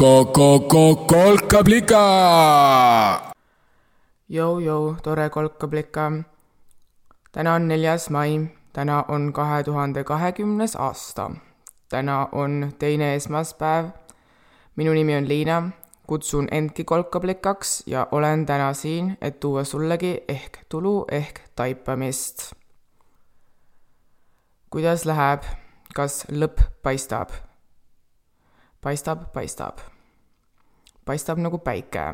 kolkablika. Jou-jou, tore kolkablika. täna on neljas mai, täna on kahe tuhande kahekümnes aasta. täna on teine esmaspäev. minu nimi on Liina, kutsun endki kolkablikaks ja olen täna siin, et tuua sullegi ehk tulu ehk taipamist. kuidas läheb, kas lõpp paistab? Paistab, paistab. paistab nagu päike.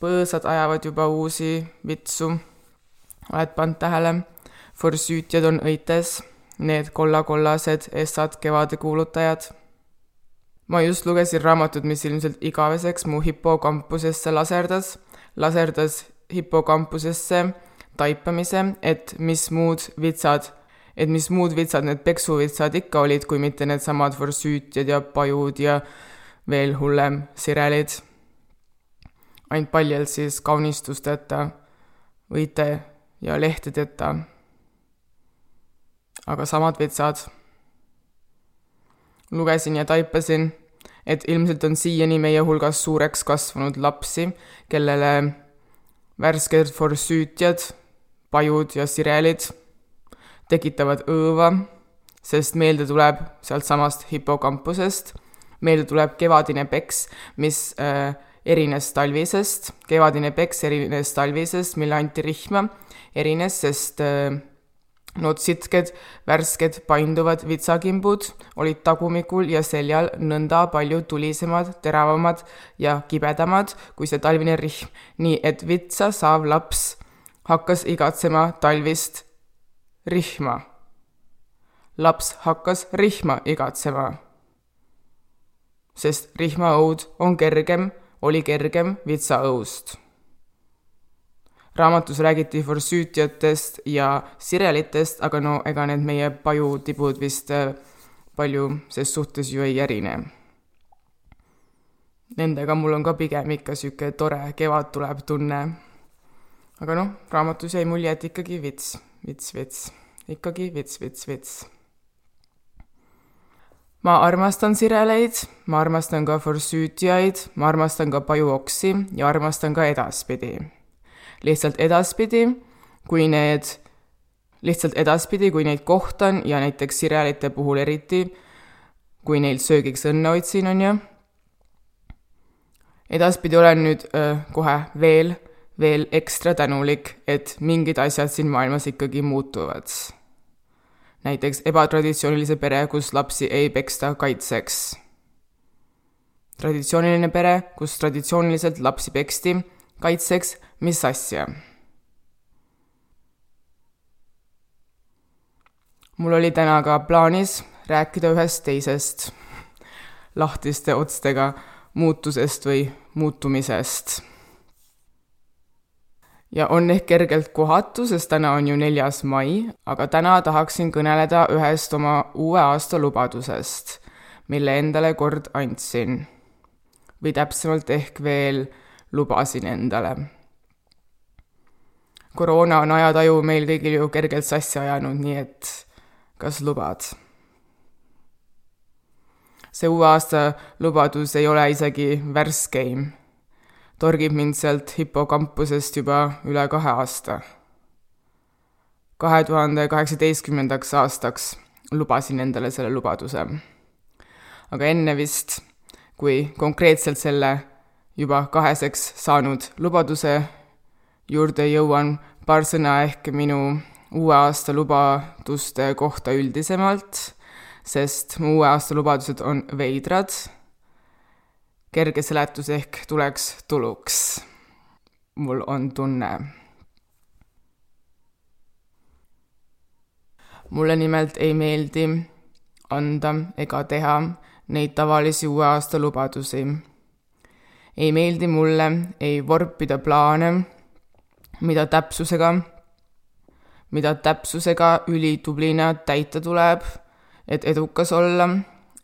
põõsad ajavad juba uusi vitsu. oled pannud tähele? forsüütjad on õites, need kolla-kollased essad kevade kuulutajad. ma just lugesin raamatut, mis ilmselt igaveseks mu hipokampusesse laserdas, laserdas hipokampusesse taipamise, et mis muud vitsad et mis muud vitsad need peksuvitsad ikka olid, kui mitte needsamad forsüütjad ja pajud ja veel hullem, sirelid. ainult paljalt siis kaunistusteta, õite ja lehtedeta. aga samad vitsad. lugesin ja taipasin, et ilmselt on siiani meie hulgas suureks kasvanud lapsi, kellele värsked forsüütjad, pajud ja sirelid tekitavad õõva, sest meelde tuleb sealtsamast hipokampusest, meelde tuleb kevadine peks, mis äh, erines talvisest, kevadine peks erines talvisest, mille anti rihma, erines, sest äh, Need sitked, värsked, painduvad vitsakimbud olid tagumikul ja seljal nõnda palju tulisemad, teravamad ja kibedamad kui see talvine rihm, nii et vitsa saav laps hakkas igatsema talvist rihma. laps hakkas rihma igatsema. sest rihmaõud on kergem, oli kergem vitsaõust. raamatus räägiti forsüütjatest ja sirelitest, aga no ega need meie pajutibud vist äh, palju ses suhtes ju ei erine. Nendega mul on ka pigem ikka niisugune tore kevad tuleb tunne. Aga noh, raamatus jäi mulje, et ikkagi vits vits, vits, ikkagi vits, vits, vits. ma armastan sireleid, ma armastan ka forsüütiaid, ma armastan ka pajuoksi ja armastan ka edaspidi. lihtsalt edaspidi, kui need, lihtsalt edaspidi, kui neid kohtan ja näiteks sirelite puhul eriti, kui neil söögiks õnne otsin, on ju. edaspidi olen nüüd öö, kohe veel veel ekstra tänulik, et mingid asjad siin maailmas ikkagi muutuvad. näiteks ebatraditsioonilise pere, kus lapsi ei peksta kaitseks. traditsiooniline pere, kus traditsiooniliselt lapsi peksti kaitseks, mis asja? mul oli täna ka plaanis rääkida ühest teisest lahtiste otstega muutusest või muutumisest ja on ehk kergelt kohatu, sest täna on ju neljas mai, aga täna tahaksin kõneleda ühest oma uue aasta lubadusest, mille endale kord andsin. või täpsemalt ehk veel lubasin endale. koroona on ajataju meil kõigil ju kergelt sassi ajanud, nii et kas lubad? see uue aasta lubadus ei ole isegi värskeim torgib mind sealt hipokampusest juba üle kahe aasta. kahe tuhande kaheksateistkümnendaks aastaks lubasin endale selle lubaduse. aga enne vist, kui konkreetselt selle juba kaheseks saanud lubaduse juurde jõuan, paar sõna ehk minu uue aasta lubaduste kohta üldisemalt, sest mu uue aasta lubadused on veidrad kerge seletus ehk tuleks tuluks. mul on tunne. mulle nimelt ei meeldi anda ega teha neid tavalisi uue aasta lubadusi. ei meeldi mulle ei vorpida plaane, mida täpsusega, mida täpsusega ülitublina täita tuleb, et edukas olla,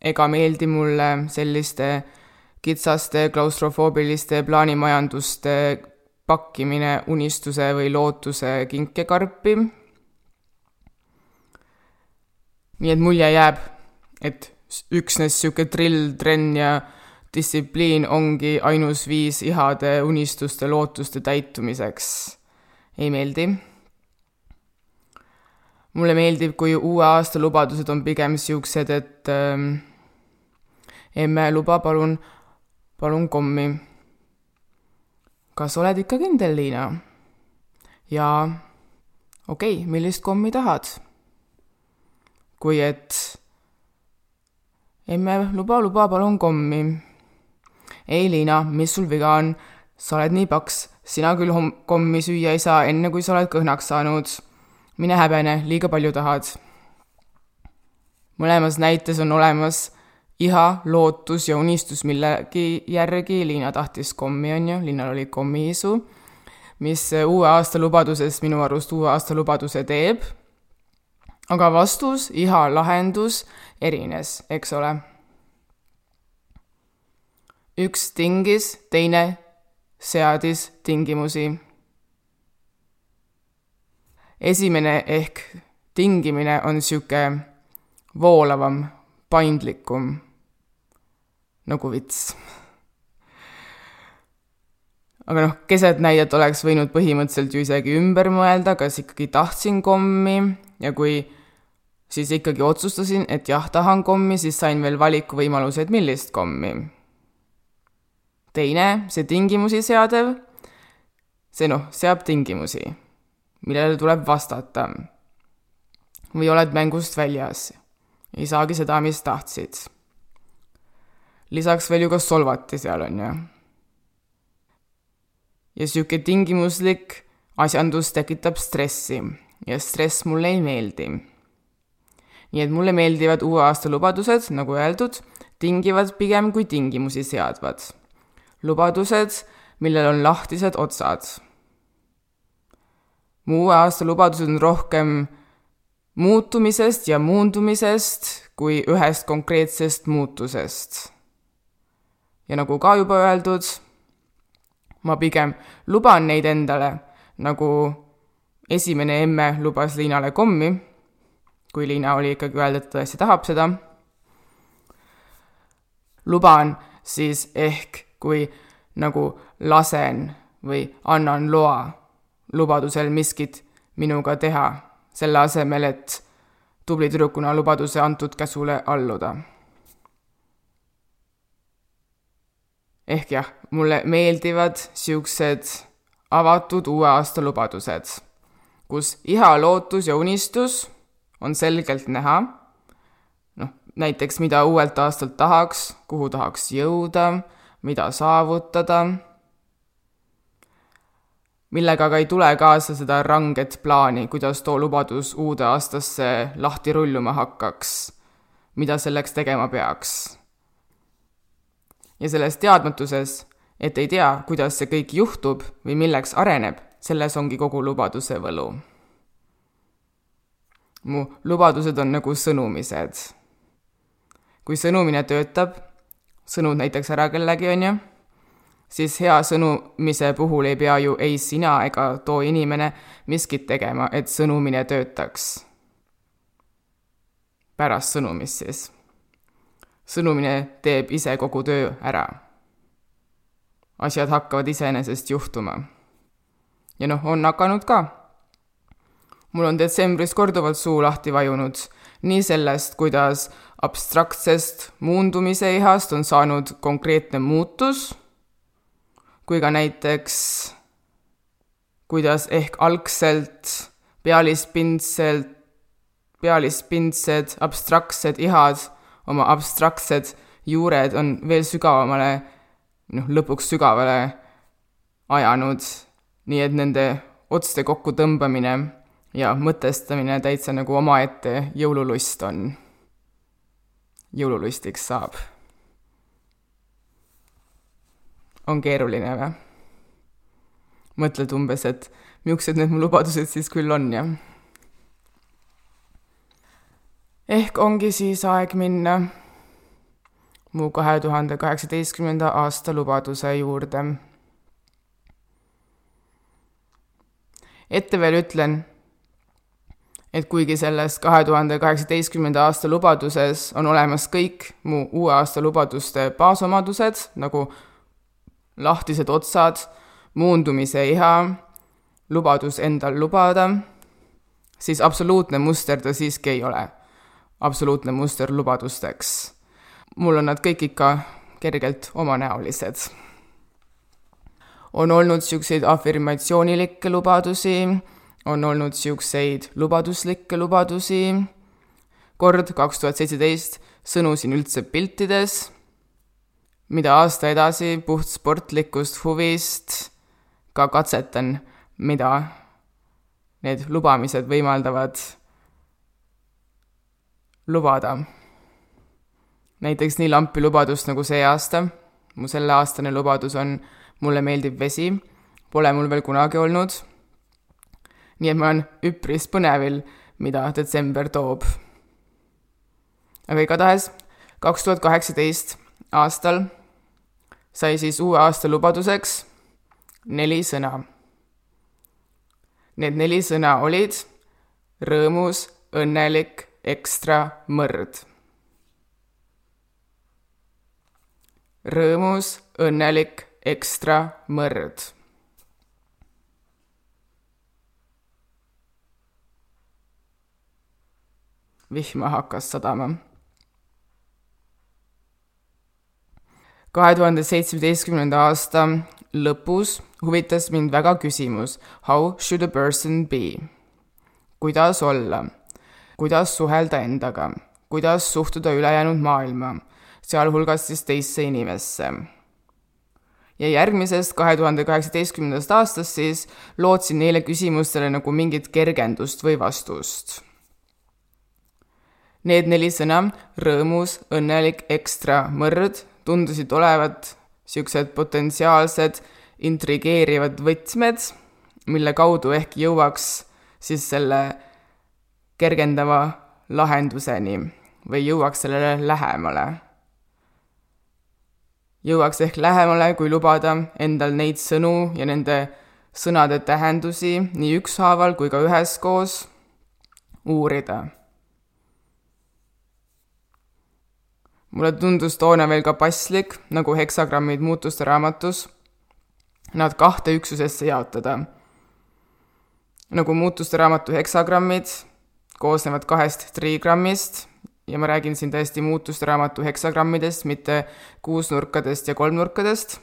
ega meeldi mulle selliste kitsaste klaustrofoobiliste plaanimajanduste pakkimine unistuse või lootuse kinkekarpi. nii et mulje jääb, et üksnes sihuke drill, trenn ja distsipliin ongi ainus viis ihade, unistuste, lootuste täitumiseks. ei meeldi. mulle meeldib, kui uue aasta lubadused on pigem siuksed, et ähm, emme, luba palun, palun kommi. kas oled ikka kindel, Liina? jaa. okei okay,, millist kommi tahad? kui et emme, luba, luba, palun kommi. ei, Liina, mis sul viga on? sa oled nii paks, sina küll hom-, kommi süüa ei saa, enne kui sa oled kõhnaks saanud. mine häbene, liiga palju tahad. mõlemas näites on olemas iha, lootus ja unistus millegi järgi, Liina tahtis kommi, on ju, Liinal oli kommiisu, mis uue aasta lubaduses minu arust uue aasta lubaduse teeb aga vastus, iha lahendus erines, eks ole. üks tingis, teine seadis tingimusi. esimene ehk tingimine on niisugune voolavam, paindlikum, nagu vits. aga noh, keset näidet oleks võinud põhimõtteliselt ju isegi ümber mõelda, kas ikkagi tahtsin kommi ja kui siis ikkagi otsustasin, et jah, tahan kommi, siis sain veel valikuvõimaluse, et millist kommi. teine, see tingimusi seadev, see noh, seab tingimusi, millele tuleb vastata. või oled mängust väljas, ei saagi seda, mis tahtsid. Lisaks veel ju ka solvati seal, on ju. ja sihuke tingimuslik asjandus tekitab stressi ja stress mulle ei meeldi nii et mulle meeldivad uue aasta lubadused, nagu öeldud, tingivad pigem kui tingimusi seadvad. lubadused, millel on lahtised otsad. mu uue aasta lubadused on rohkem muutumisest ja muundumisest kui ühest konkreetsest muutusest. Ja nagu ka juba öeldud, ma pigem luban neid endale, nagu esimene emme lubas Liinale kommi kui Liina oli ikkagi öelda, et ta tõesti tahab seda. luban siis ehk, kui nagu lasen või annan loa lubadusel miskit minuga teha, selle asemel, et tubli tüdrukuna lubaduse antud käsule alluda. Ehk jah, mulle meeldivad siuksed avatud uue aasta lubadused, kus iha, lootus ja unistus on selgelt näha, noh, näiteks mida uuelt aastalt tahaks, kuhu tahaks jõuda, mida saavutada, millega aga ei tule kaasa seda ranget plaani, kuidas too lubadus uude aastasse lahti rulluma hakkaks, mida selleks tegema peaks. Ja selles teadmatuses, et ei tea, kuidas see kõik juhtub või milleks areneb, selles ongi kogu lubaduse võlu mu lubadused on nagu sõnumised. kui sõnumine töötab, sõnud näiteks ära kellegi, on ju, siis hea sõnumise puhul ei pea ju ei sina ega too inimene miskit tegema, et sõnumine töötaks. pärast sõnumist siis. Sõnumine teeb ise kogu töö ära. asjad hakkavad iseenesest juhtuma. ja noh, on hakanud ka mul on detsembris korduvalt suu lahti vajunud nii sellest, kuidas abstraktsest muundumise ihast on saanud konkreetne muutus, kui ka näiteks kuidas ehk algselt pealispindselt, pealispindsed abstraktsed ihad, oma abstraktsed juured on veel sügavamale, noh, lõpuks sügavale ajanud, nii et nende otste kokkutõmbamine ja mõtestamine täitsa nagu omaette jõululust on. jõululustiks saab. on keeruline või? mõtled umbes, et millised need mu lubadused siis küll on ja ehk ongi siis aeg minna mu kahe tuhande kaheksateistkümnenda aasta lubaduse juurde. ette veel ütlen et kuigi selles kahe tuhande kaheksateistkümnenda aasta lubaduses on olemas kõik mu uue aasta lubaduste baasomadused, nagu lahtised otsad, muundumise iha, lubadus endal lubada, siis absoluutne muster ta siiski ei ole. Absoluutne muster lubadusteks. mul on nad kõik ikka kergelt omanäolised. on olnud niisuguseid afirmatsioonilikke lubadusi, on olnud niisuguseid lubaduslikke lubadusi, kord kaks tuhat seitseteist sõnusin üldse piltides, mida aasta edasi puht sportlikust huvist ka katsetan, mida need lubamised võimaldavad lubada. näiteks nii lampi lubadust nagu see aasta, mu selleaastane lubadus on mulle meeldib vesi, pole mul veel kunagi olnud. nii et ma olen üpris põnevil, mida detsember toob. aga igatahes kaks tuhat kaheksateist aastal sai siis uue aasta lubaduseks neli sõna Need neli sõna olid rõõmus, õnnelik, ekstra, mõrd. rõõmus, õnnelik, ekstra, mõrd. vihma hakkas sadama. kahe tuhande seitsmeteistkümnenda aasta lõpus huvitas mind väga küsimus How should a person be? kuidas olla? Kuidas suhelda endaga? kuidas suhtuda ülejäänud maailma, sealhulgas siis teisse inimesse? ja järgmisest, kahe tuhande kaheksateistkümnendast aastast siis lootsin neile küsimustele nagu mingit kergendust või vastust. Need neli sõna, rõõmus, õnnelik, ekstra, mõrd, tundusid olevat niisugused potentsiaalsed intrigeerivad võtmed, mille kaudu ehk jõuaks siis selle kergendava lahenduseni või jõuaks sellele lähemale. jõuaks ehk lähemale, kui lubada endal neid sõnu ja nende sõnade tähendusi nii ükshaaval kui ka üheskoos uurida mulle tundus toona veel ka paslik, nagu heksagrammid muutuste raamatus, nad kahte üksusesse jaotada. nagu muutuste raamatu heksagrammid koosnevad kahest trigrammist ja ma räägin siin tõesti muutuste raamatu heksagrammidest, mitte kuusnurkadest ja kolmnurkadest.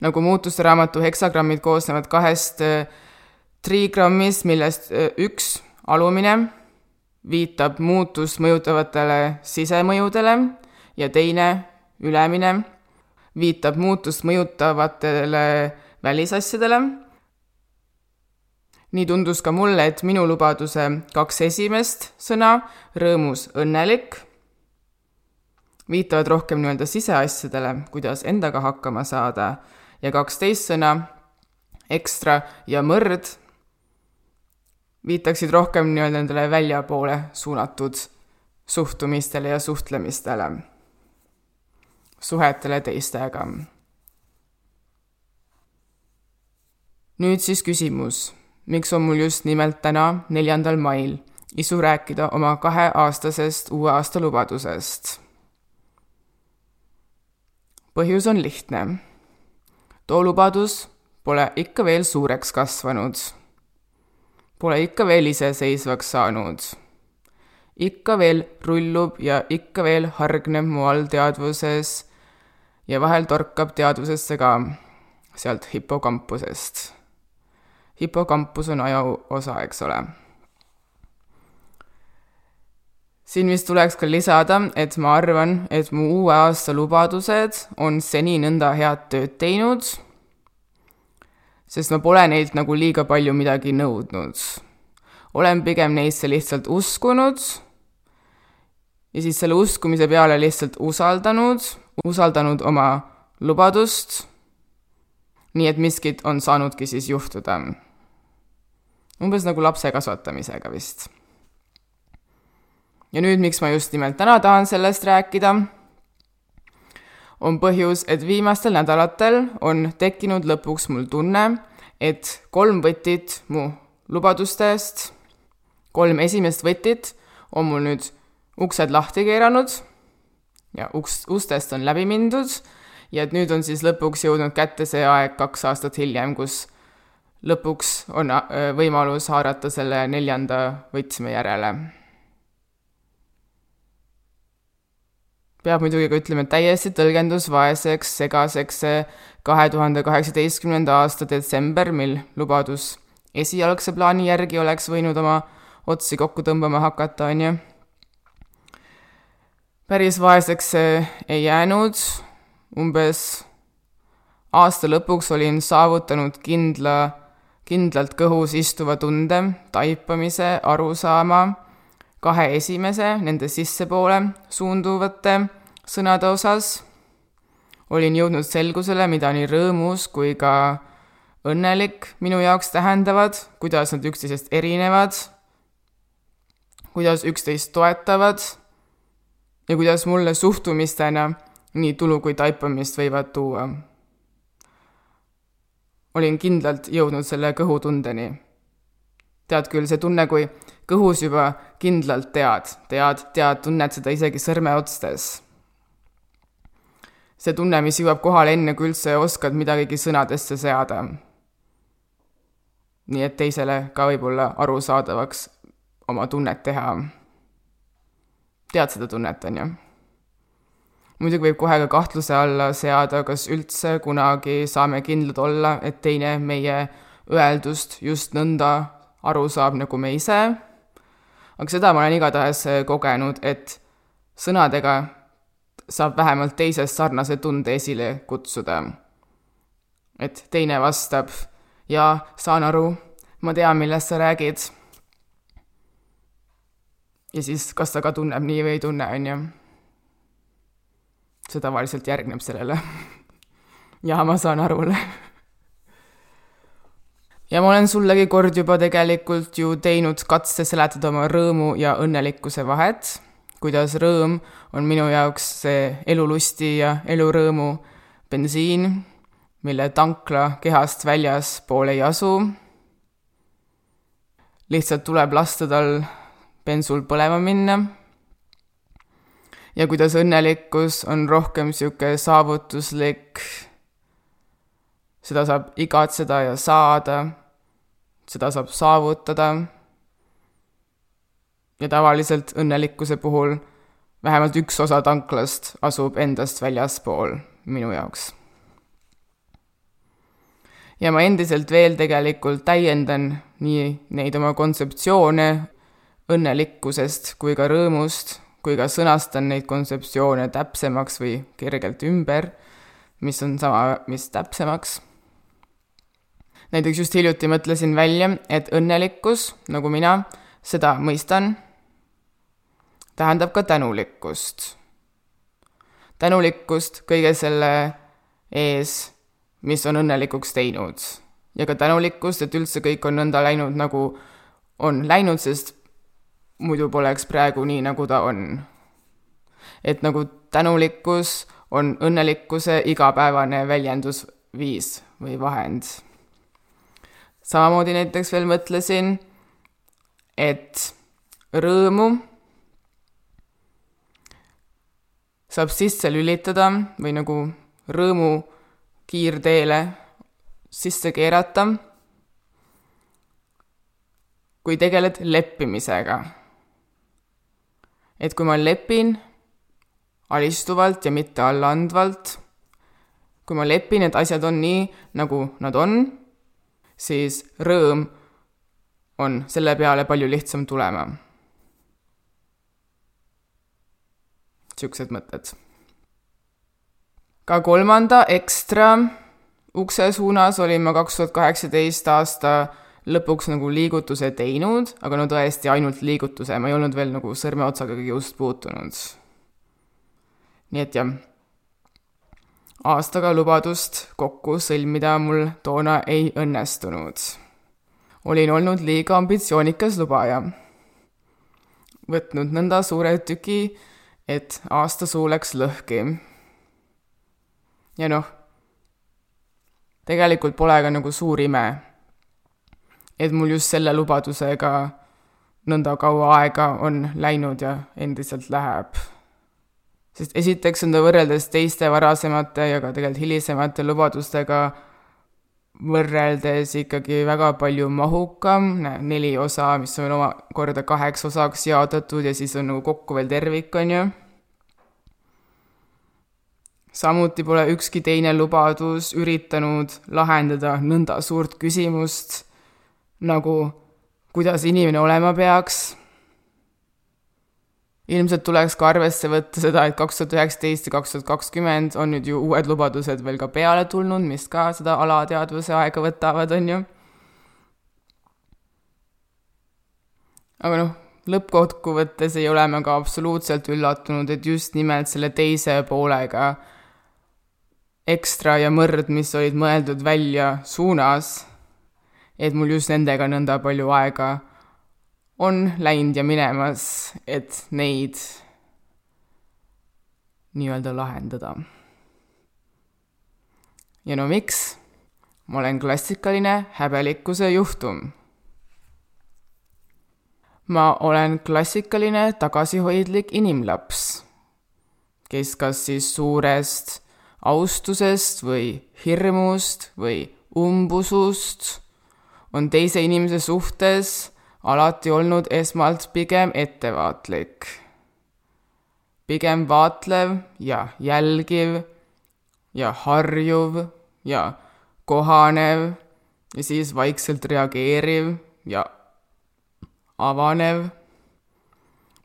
nagu muutuste raamatu heksagrammid koosnevad kahest äh, trigrammist, millest äh, üks, alumine viitab muutust mõjutavatele sisemõjudele ja teine, ülemine, viitab muutust mõjutavatele välisasjadele. Nii tundus ka mulle, et minu lubaduse kaks esimest sõna, rõõmus, õnnelik, viitavad rohkem nii-öelda siseasjadele, kuidas endaga hakkama saada, ja kaks teist sõna, ekstra ja mõrd viitaksid rohkem nii-öelda nendele väljapoole suunatud suhtumistele ja suhtlemistele, suhetele teistega. nüüd siis küsimus, miks on mul just nimelt täna, neljandal mail, isu rääkida oma kaheaastasest uue aasta lubadusest? põhjus on lihtne. too lubadus pole ikka veel suureks kasvanud Pole ikka veel iseseisvaks saanud. ikka veel rullub ja ikka veel hargneb mu all teadvuses ja vahel torkab teadvusesse ka sealt hipokampusest. Hipokampus on aju osa, eks ole. siin vist tuleks ka lisada, et ma arvan, et mu uue aasta lubadused on seni nõnda head tööd teinud sest ma pole neilt nagu liiga palju midagi nõudnud. olen pigem neisse lihtsalt uskunud ja siis selle uskumise peale lihtsalt usaldanud, usaldanud oma lubadust, nii et miskit on saanudki siis juhtuda. Umbes nagu lapse kasvatamisega vist. ja nüüd, miks ma just nimelt täna tahan sellest rääkida, on põhjus, et viimastel nädalatel on tekkinud lõpuks mul tunne, et kolm võtit mu lubadustest kolm esimest võtit on mul nüüd uksed lahti keeranud ja uks, ustest on läbi mindud ja et nüüd on siis lõpuks jõudnud kätte see aeg kaks aastat hiljem, kus lõpuks on äh, võimalus haarata selle neljanda võtme järele. peab muidugi ka ütlema, et täiesti tõlgendusvaeseks, segaseks see kahe tuhande kaheksateistkümnenda aasta detsember, mil lubadus esialgse plaani järgi oleks võinud oma otsi kokku tõmbama hakata, on ju. päris vaeseks see ei jäänud, umbes aasta lõpuks olin saavutanud kindla, kindlalt kõhus istuva tunde, taipamise, arusaama kahe esimese, nende sissepoole suunduvate sõnade osas. olin jõudnud selgusele, mida nii rõõmus kui ka õnnelik minu jaoks tähendavad, kuidas nad üksteisest erinevad, kuidas üksteist toetavad ja kuidas mulle suhtumistena nii tulu kui taipamist võivad tuua. Olin kindlalt jõudnud selle kõhutundeni. tead küll, see tunne, kui kõhus juba kindlalt tead, tead, tead, tunned seda isegi sõrmeotstes. see tunne, mis jõuab kohale enne, kui üldse oskad midagigi sõnadesse seada nii et teisele ka võib-olla arusaadavaks oma tunnet teha. tead seda tunnet, on ju? Muidugi võib kohe ka kahtluse alla seada, kas üldse kunagi saame kindlad olla, et teine meie öeldust just nõnda aru saab, nagu me ise. aga seda ma olen igatahes kogenud, et sõnadega saab vähemalt teises sarnase tunde esile kutsuda. et teine vastab jaa, saan aru, ma tean, millest sa räägid. ja siis, kas ta ka tunneb nii või ei tunne, on ju. See tavaliselt järgneb sellele. jaa, ma saan aru ja ma olen sullegi kord juba tegelikult ju teinud katse seletada oma rõõmu ja õnnelikkuse vahet, kuidas rõõm on minu jaoks see elulusti ja elurõõmu bensiin mille tankla kehast väljaspool ei asu. lihtsalt tuleb lasta tal bensul põlema minna. Ja kuidas õnnelikkus on rohkem niisugune saavutuslik, seda saab igatseda ja saada, seda saab saavutada. ja tavaliselt õnnelikkuse puhul vähemalt üks osa tanklast asub endast väljaspool minu jaoks. Ja ma endiselt veel tegelikult täiendan nii neid oma kontseptsioone õnnelikkusest kui ka rõõmust, kui ka sõnastan neid kontseptsioone täpsemaks või kergelt ümber, mis on sama, mis täpsemaks. näiteks just hiljuti mõtlesin välja, et õnnelikkus, nagu mina seda mõistan, tähendab ka tänulikkust. tänulikkust kõige selle ees mis on õnnelikuks teinud. ja ka tänulikkust, et üldse kõik on nõnda läinud, nagu on läinud, sest muidu poleks praegu nii, nagu ta on. et nagu tänulikkus on õnnelikkuse igapäevane väljendusviis või vahend. samamoodi näiteks veel mõtlesin, et rõõmu saab sisse lülitada või nagu rõõmu kiirteele sisse keerata, kui tegeled leppimisega. Et kui ma lepin alistuvalt ja mitte allaandvalt, kui ma lepin, et asjad on nii, nagu nad on, siis rõõm on selle peale palju lihtsam tulema. niisugused mõtted ka kolmanda ekstra ukse suunas olin ma kaks tuhat kaheksateist aasta lõpuks nagu liigutuse teinud, aga no tõesti ainult liigutuse, ma ei olnud veel nagu sõrmeotsagagi just puutunud. nii et jah, aastaga lubadust kokku sõlmida mul toona ei õnnestunud. olin olnud liiga ambitsioonikas lubaja. võtnud nõnda suure tüki, et aasta suu läks lõhki ja noh, tegelikult pole ka nagu suur ime, et mul just selle lubadusega nõnda kaua aega on läinud ja endiselt läheb. sest esiteks on ta võrreldes teiste varasemate ja ka tegelikult hilisemate lubadustega võrreldes ikkagi väga palju mahukam, neli osa, mis on omakorda kaheks osaks jaotatud ja siis on nagu kokku veel tervik, on ju. samuti pole ükski teine lubadus üritanud lahendada nõnda suurt küsimust nagu kuidas inimene olema peaks ilmselt tuleks ka arvesse võtta seda, et kaks tuhat üheksateist ja kaks tuhat kakskümmend on nüüd ju uued lubadused veel ka peale tulnud, mis ka seda alateadvuse aega võtavad, on ju. aga noh, lõppkokkuvõttes ei ole me ka absoluutselt üllatunud, et just nimelt selle teise poolega ekstra ja mõrd, mis olid mõeldud välja suunas, et mul just nendega nõnda palju aega on läinud ja minemas, et neid nii-öelda lahendada. ja no miks? ma olen klassikaline häbelikkuse juhtum. ma olen klassikaline tagasihoidlik inimlaps, kes kas siis suurest austusest või hirmust või umbusust on teise inimese suhtes alati olnud esmalt pigem ettevaatlik, pigem vaatlev ja jälgiv ja harjuv ja kohanev ja siis vaikselt reageeriv ja avanev.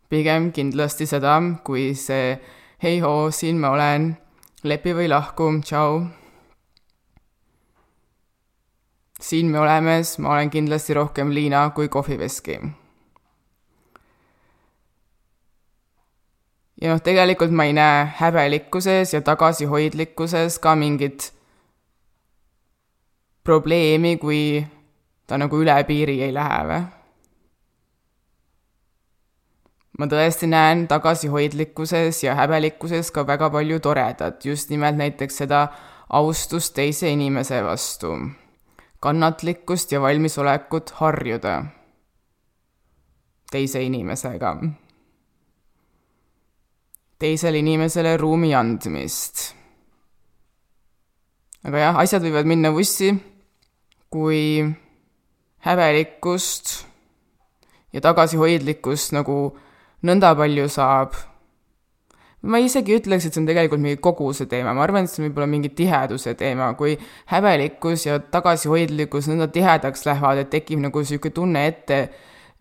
pigem kindlasti seda, kui see hei hoo, siin ma olen, lepi või lahku, tšau siin me oleme, siis ma olen kindlasti rohkem liina kui kohviveski. ja noh, tegelikult ma ei näe häbelikkuses ja tagasihoidlikkuses ka mingit probleemi, kui ta nagu üle piiri ei lähe või? ma tõesti näen tagasihoidlikkuses ja häbelikkuses ka väga palju toredat, just nimelt näiteks seda austust teise inimese vastu kannatlikkust ja valmisolekut harjuda teise inimesega. teisele inimesele ruumi andmist. aga jah, asjad võivad minna vussi, kui häbelikkust ja tagasihoidlikkust nagu nõnda palju saab ma isegi ütleks, et see on tegelikult mingi koguse teema, ma arvan, et see on võib-olla mingi tiheduse teema, kui häbelikkus ja tagasihoidlikkus nõnda tihedaks lähevad, et tekib nagu niisugune tunne ette,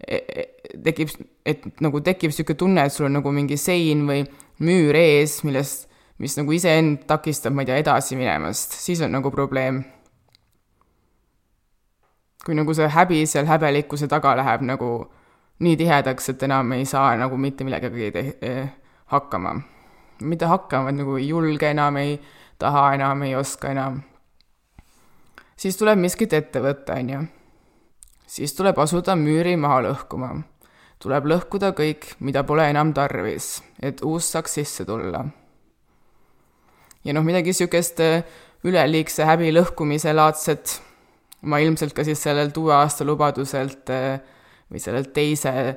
e, e, tekib, et nagu tekib niisugune tunne, et sul on nagu mingi sein või müür ees, millest, mis nagu iseend takistab, ma ei tea, edasi minemast, siis on nagu probleem. kui nagu see häbi seal häbelikkuse taga läheb nagu nii tihedaks, et enam ei saa nagu mitte millegagi te-, hakkama mitte hakkama, vaid nagu ei julge enam, ei taha enam, ei oska enam. siis tuleb miskit ette võtta, on ju. siis tuleb asuda müüri maha lõhkuma. tuleb lõhkuda kõik, mida pole enam tarvis, et uus saaks sisse tulla. ja noh, midagi niisugust äh, üleliigse häbi lõhkumise laadset ma ilmselt ka siis sellelt uue aasta lubaduselt äh, või sellelt teise,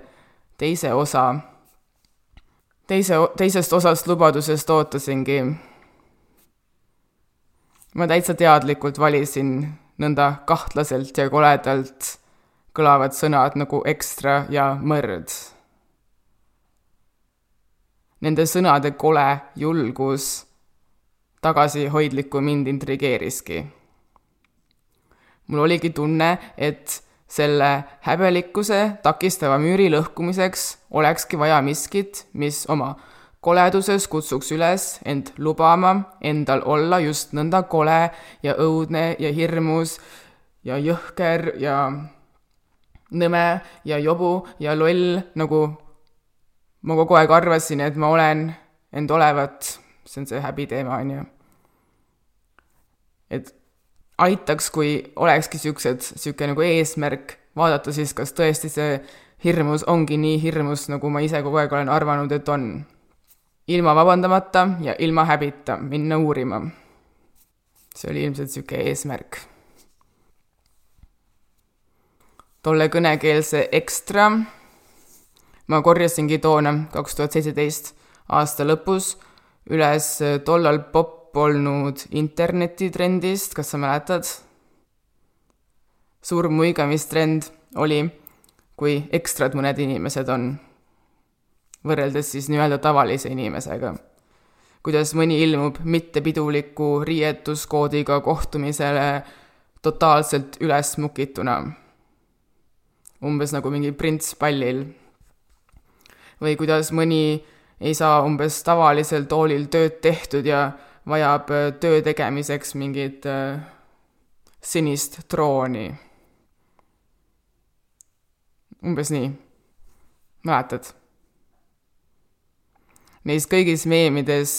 teise osa teise, teisest osast lubadusest ootasingi. ma täitsa teadlikult valisin nõnda kahtlaselt ja koledalt kõlavad sõnad nagu ekstra ja mõrd. Nende sõnade kole julgus tagasihoidlikku mind intrigeeriski. mul oligi tunne, et selle häbelikkuse takistava müüri lõhkumiseks olekski vaja miskit, mis oma koleduses kutsuks üles end lubama endal olla just nõnda kole ja õudne ja hirmus ja jõhker ja nõme ja jobu ja loll, nagu ma kogu aeg arvasin, et ma olen end olevat, see on see häbiteema, on ju. et aitaks, kui olekski niisugused, niisugune nagu eesmärk, vaadata siis, kas tõesti see hirmus ongi nii hirmus, nagu ma ise kogu aeg olen arvanud, et on. ilma vabandamata ja ilma häbita minna uurima. see oli ilmselt niisugune eesmärk. tolle kõnekeelse ekstra ma korjasingi toona, kaks tuhat seitseteist aasta lõpus, üles tollal popp olnud internetitrendist, kas sa mäletad? suur muigamistrend oli, kui ekstrad mõned inimesed on, võrreldes siis nii-öelda tavalise inimesega. kuidas mõni ilmub mittepiduliku riietuskoodiga kohtumisele totaalselt üles mukituna. umbes nagu mingi prints pallil. või kuidas mõni ei saa umbes tavalisel toolil tööd tehtud ja vajab äh, töö tegemiseks mingit äh, sinist trooni. umbes nii. mäletad? Neis kõigis meemides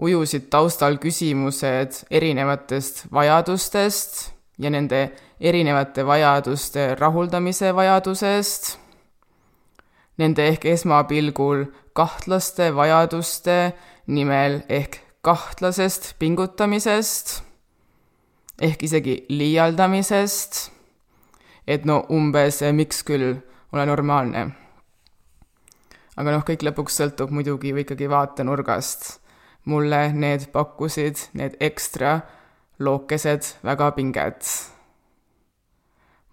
ujusid taustal küsimused erinevatest vajadustest ja nende erinevate vajaduste rahuldamise vajadusest, nende ehk esmapilgul kahtlaste vajaduste nimel ehk kahtlasest pingutamisest, ehk isegi liialdamisest, et no umbes miks küll ole normaalne. aga noh, kõik lõpuks sõltub muidugi ju ikkagi vaatenurgast. mulle need pakkusid, need ekstra lookesed väga pinget.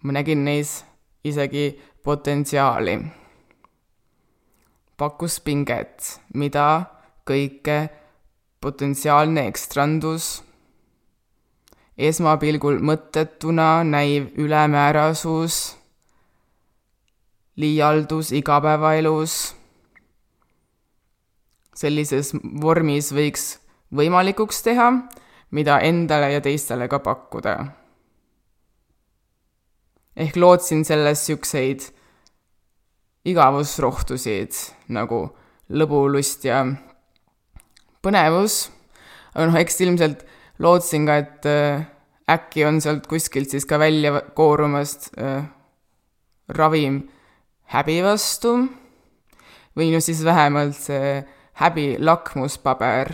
ma nägin neis isegi potentsiaali. pakkus pinget, mida kõike potentsiaalne ekstrandus, esmapilgul mõttetuna näiv ülemäärasus, liialdus igapäevaelus, sellises vormis võiks võimalikuks teha mida endale ja teistele ka pakkuda. ehk lootsin selles niisuguseid igavusrohtusid nagu lõbulust ja põnevus, aga noh, eks ilmselt lootsin ka, et äh, äkki on sealt kuskilt siis ka välja koorumast äh, ravim häbi vastu. Või no siis vähemalt see häbi lakmuspaber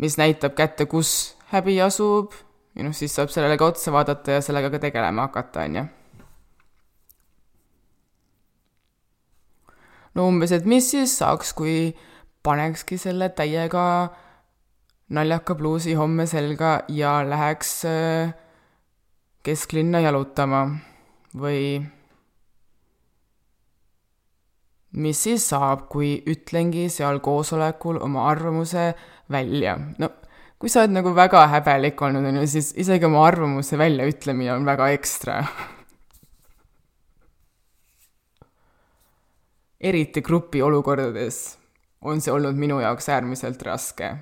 mis näitab kätte, kus häbi asub. Ja noh, siis saab sellele ka otsa vaadata ja sellega ka tegelema hakata, on ju. No umbes, et mis siis saaks, kui panekski selle täiega naljaka pluusi homme selga ja läheks äh, kesklinna jalutama või mis siis saab, kui ütlengi seal koosolekul oma arvamuse välja. no kui sa oled nagu väga häbelik olnud, on ju, siis isegi oma arvamuse väljaütlemine on väga ekstra eriti grupi olukordades on see olnud minu jaoks äärmiselt raske.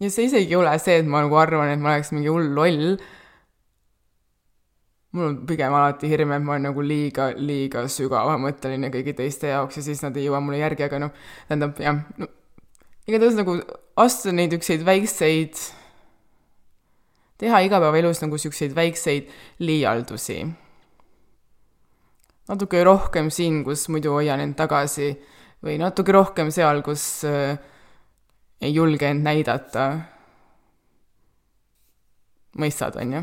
ja see isegi ei ole see, et ma nagu arvan, et ma oleks mingi hull loll, mul on pigem alati hirm, et ma olen nagu liiga, liiga sügavamõtteline kõigi teiste jaoks ja siis nad ei jõua mulle järgi, aga noh, tähendab jah, no igatahes nagu astuda neid niisuguseid väikseid, teha igapäevaelus nagu niisuguseid väikseid liialdusi. Natuke rohkem siin, kus muidu hoian end tagasi või natuke rohkem seal, kus äh, ei julge end näidata. mõistad, on ju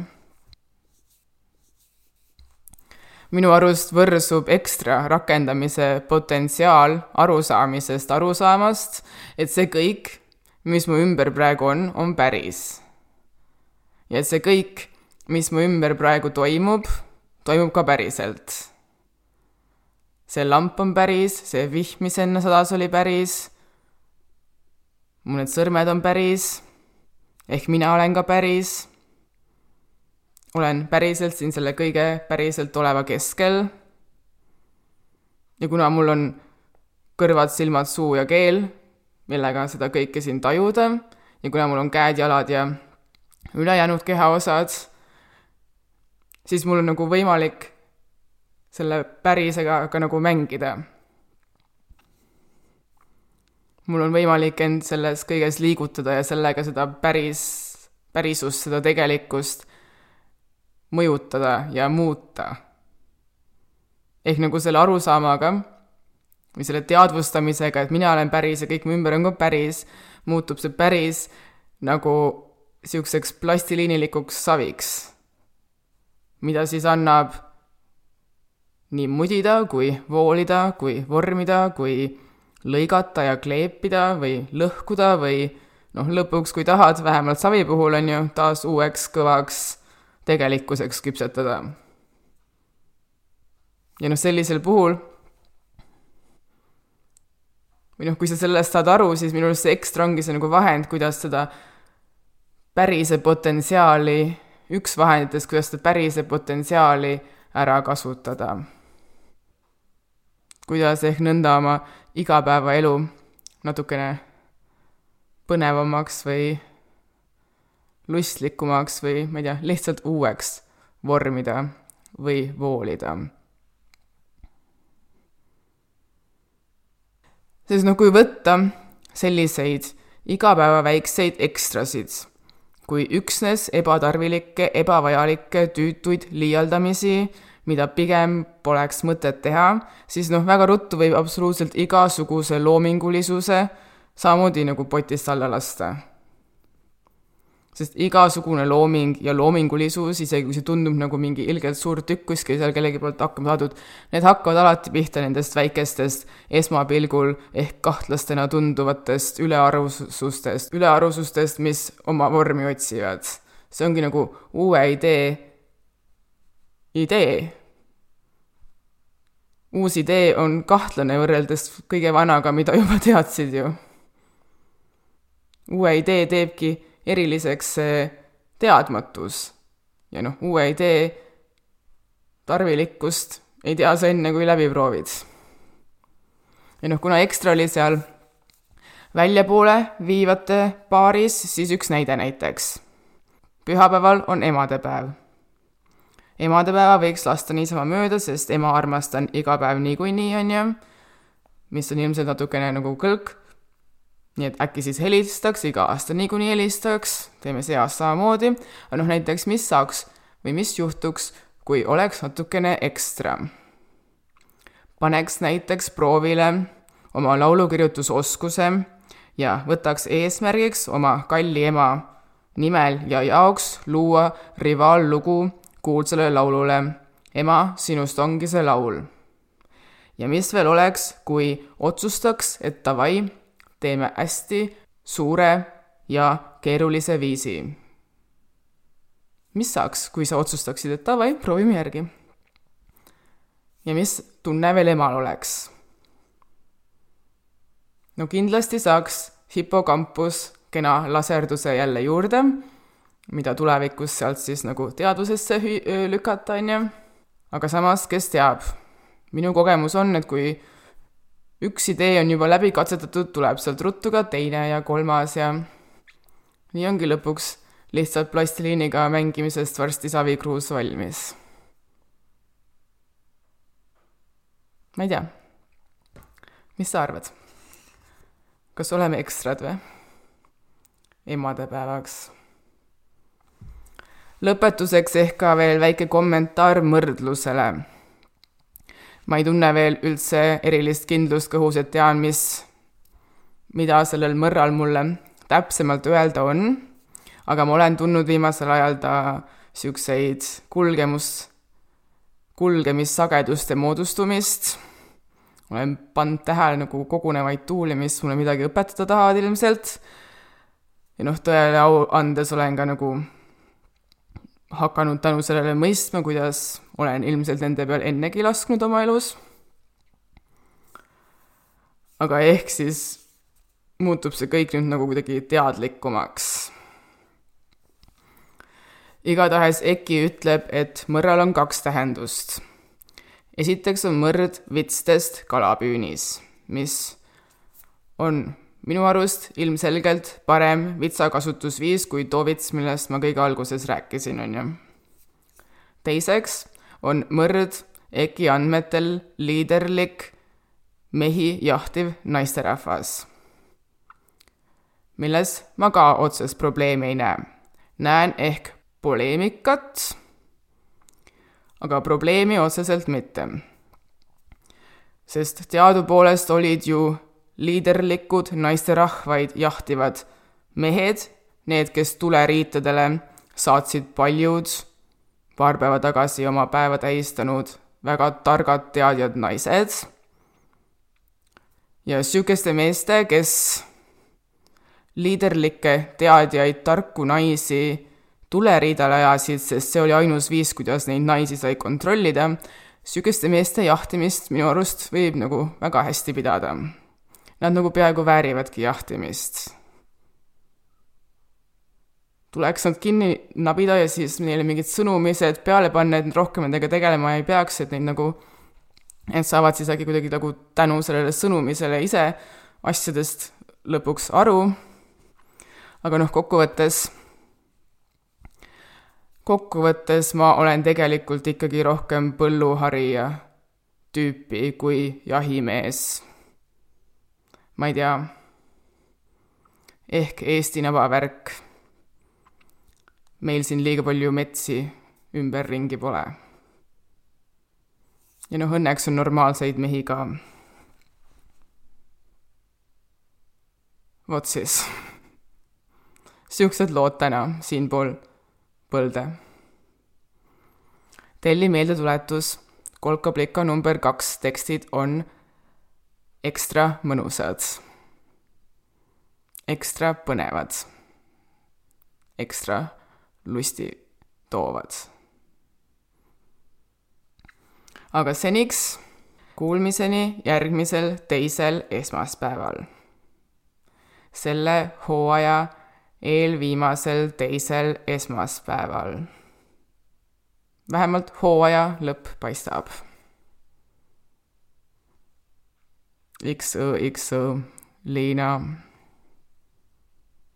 minu arust võrsub ekstra rakendamise potentsiaal arusaamisest arusaamast, et see kõik, mis mu ümber praegu on, on päris. ja et see kõik, mis mu ümber praegu toimub, toimub ka päriselt. See lamp on päris, see vihm, mis enne sadas, oli päris, mu need sõrmed on päris, ehk mina olen ka päris olen päriselt siin selle kõige päriselt oleva keskel. ja kuna mul on kõrvad, silmad, suu ja keel, millega seda kõike siin tajuda ja kuna mul on käed-jalad ja ülejäänud kehaosad, siis mul on nagu võimalik selle pärisega ka nagu mängida. mul on võimalik end selles kõiges liigutada ja sellega seda päris, pärisust, seda tegelikkust mõjutada ja muuta. ehk nagu selle arusaamaga või selle teadvustamisega, et mina olen päris ja kõik mu ümber on ka päris, muutub see päris nagu niisuguseks plastiliinilikuks saviks, mida siis annab nii mudida kui voolida kui vormida kui lõigata ja kleepida või lõhkuda või noh, lõpuks, kui tahad, vähemalt savi puhul on ju, taas uueks kõvaks tegelikkuseks küpsetada. ja noh, sellisel puhul või noh, kui sa sellest saad aru, siis minu arust see ekstra ongi see nagu vahend, kuidas seda pärise potentsiaali, üks vahenditest, kuidas seda pärise potentsiaali ära kasutada. Kuidas ehk nõnda oma igapäevaelu natukene põnevamaks või lustlikumaks või ma ei tea, lihtsalt uueks vormida või voolida. sest noh, kui võtta selliseid igapäeva väikseid ekstrasid, kui üksnes ebatarvilikke, ebavajalikke, tüütuid liialdamisi, mida pigem poleks mõtet teha, siis noh, väga ruttu võib absoluutselt igasuguse loomingulisuse samamoodi nagu potist alla lasta. sest igasugune looming ja loomingulisus, isegi kui see tundub nagu mingi ilgelt suur tükk kuskil seal kellegi poolt hakkama saadud, need hakkavad alati pihta nendest väikestest esmapilgul ehk kahtlastena tunduvatest ülearusustest, ülearusustest, mis oma vormi otsivad. see ongi nagu uue idee idee uus idee on kahtlane võrreldes kõige vanaga, mida juba teadsid ju uue idee teebki eriliseks see teadmatus. ja noh, uue idee tarvilikkust ei tea sa enne, kui läbi proovid. ja noh, kuna ekstra oli seal väljapoole viivate paaris, siis üks näide näiteks. pühapäeval on emadepäev. Emadepäeva võiks lasta niisama mööda, sest ema armastan iga päev niikuinii, on ju, mis on ilmselt natukene nagu kõlk. Nii et äkki siis helistaks, iga aasta niikuinii helistaks, teeme see aasta samamoodi, aga noh, näiteks mis saaks või mis juhtuks, kui oleks natukene ekstra. paneks näiteks proovile oma laulukirjutusoskuse ja võtaks eesmärgiks oma kalli ema nimel ja jaoks luua rivaallugu kuulsale laulule Ema, sinust ongi see laul. ja mis veel oleks, kui otsustaks, et davai, teeme hästi suure ja keerulise viisi. mis saaks, kui sa otsustaksid, et davai, proovime järgi? ja mis tunne veel emal oleks? no kindlasti saaks hipokampus kena laserduse jälle juurde, mida tulevikus sealt siis nagu teadusesse lükata, on ju. aga samas, kes teab, minu kogemus on, et kui üks idee on juba läbi katsetatud, tuleb sealt ruttu ka teine ja kolmas ja nii ongi lõpuks lihtsalt plastiliiniga mängimisest varsti savikruus valmis. ma ei tea, mis sa arvad? kas oleme ekstrad või? emadepäevaks. Lõpetuseks ehk ka veel väike kommentaar mõrdlusele. Ma ei tunne veel üldse erilist kindlust kõhus, et tean, mis, mida sellel mõrral mulle täpsemalt öelda on, aga ma olen tundnud viimasel ajal ta niisuguseid kulgemus, kulgemissageduste moodustumist, olen pannud tähele nagu kogunevaid tuuli, mis mulle midagi õpetada tahavad ilmselt, ja noh, tõele au andes olen ka nagu hakanud tänu sellele mõistma, kuidas olen ilmselt nende peal ennegi lasknud oma elus. aga ehk siis muutub see kõik nüüd nagu kuidagi teadlikumaks. igatahes Eki ütleb, et mõrral on kaks tähendust. esiteks on mõrd vitstest kalapüünis, mis on minu arust ilmselgelt parem vitsakasutusviis kui too vits, millest ma kõige alguses rääkisin, on ju. teiseks on mõrd EKI andmetel liiderlik mehi jahtiv naisterahvas, milles ma ka otsest probleemi ei näe. näen ehk poleemikat, aga probleemi otseselt mitte. sest teadupoolest olid ju liiderlikud naisterahvaid jahtivad mehed, need, kes tuleriitadele saatsid paljud paar päeva tagasi oma päeva tähistanud väga targad teadjad naised. ja sihukeste meeste, kes liiderlikke teadjaid, tarku naisi tuleriidale ajasid, sest see oli ainus viis, kuidas neid naisi sai kontrollida, sihukeste meeste jahtimist minu arust võib nagu väga hästi pidada. Nad nagu peaaegu väärivadki jahtimist. tuleks nad kinni nabida ja siis neile mingid sõnumised peale panna, et nad rohkem nendega tegelema ei peaks, et neid nagu, et saavad siis äkki kuidagi nagu tänu sellele sõnumisele ise asjadest lõpuks aru. aga noh, kokkuvõttes kokkuvõttes ma olen tegelikult ikkagi rohkem põlluharija tüüpi kui jahimees. Ma ei tea, ehk Eesti nabavärk. meil siin liiga palju metsi ümberringi pole. ja noh, õnneks on normaalseid mehi ka. vot siis. Siuksed lood täna siinpool põlde. telli meeldetuletus, kolkablika number kaks tekstid on ekstra mõnusad, ekstra põnevad, ekstra lusti toovad. aga seniks kuulmiseni järgmisel teisel esmaspäeval. selle hooaja eelviimasel teisel esmaspäeval. vähemalt hooaja lõpp paistab. X, X, Lena,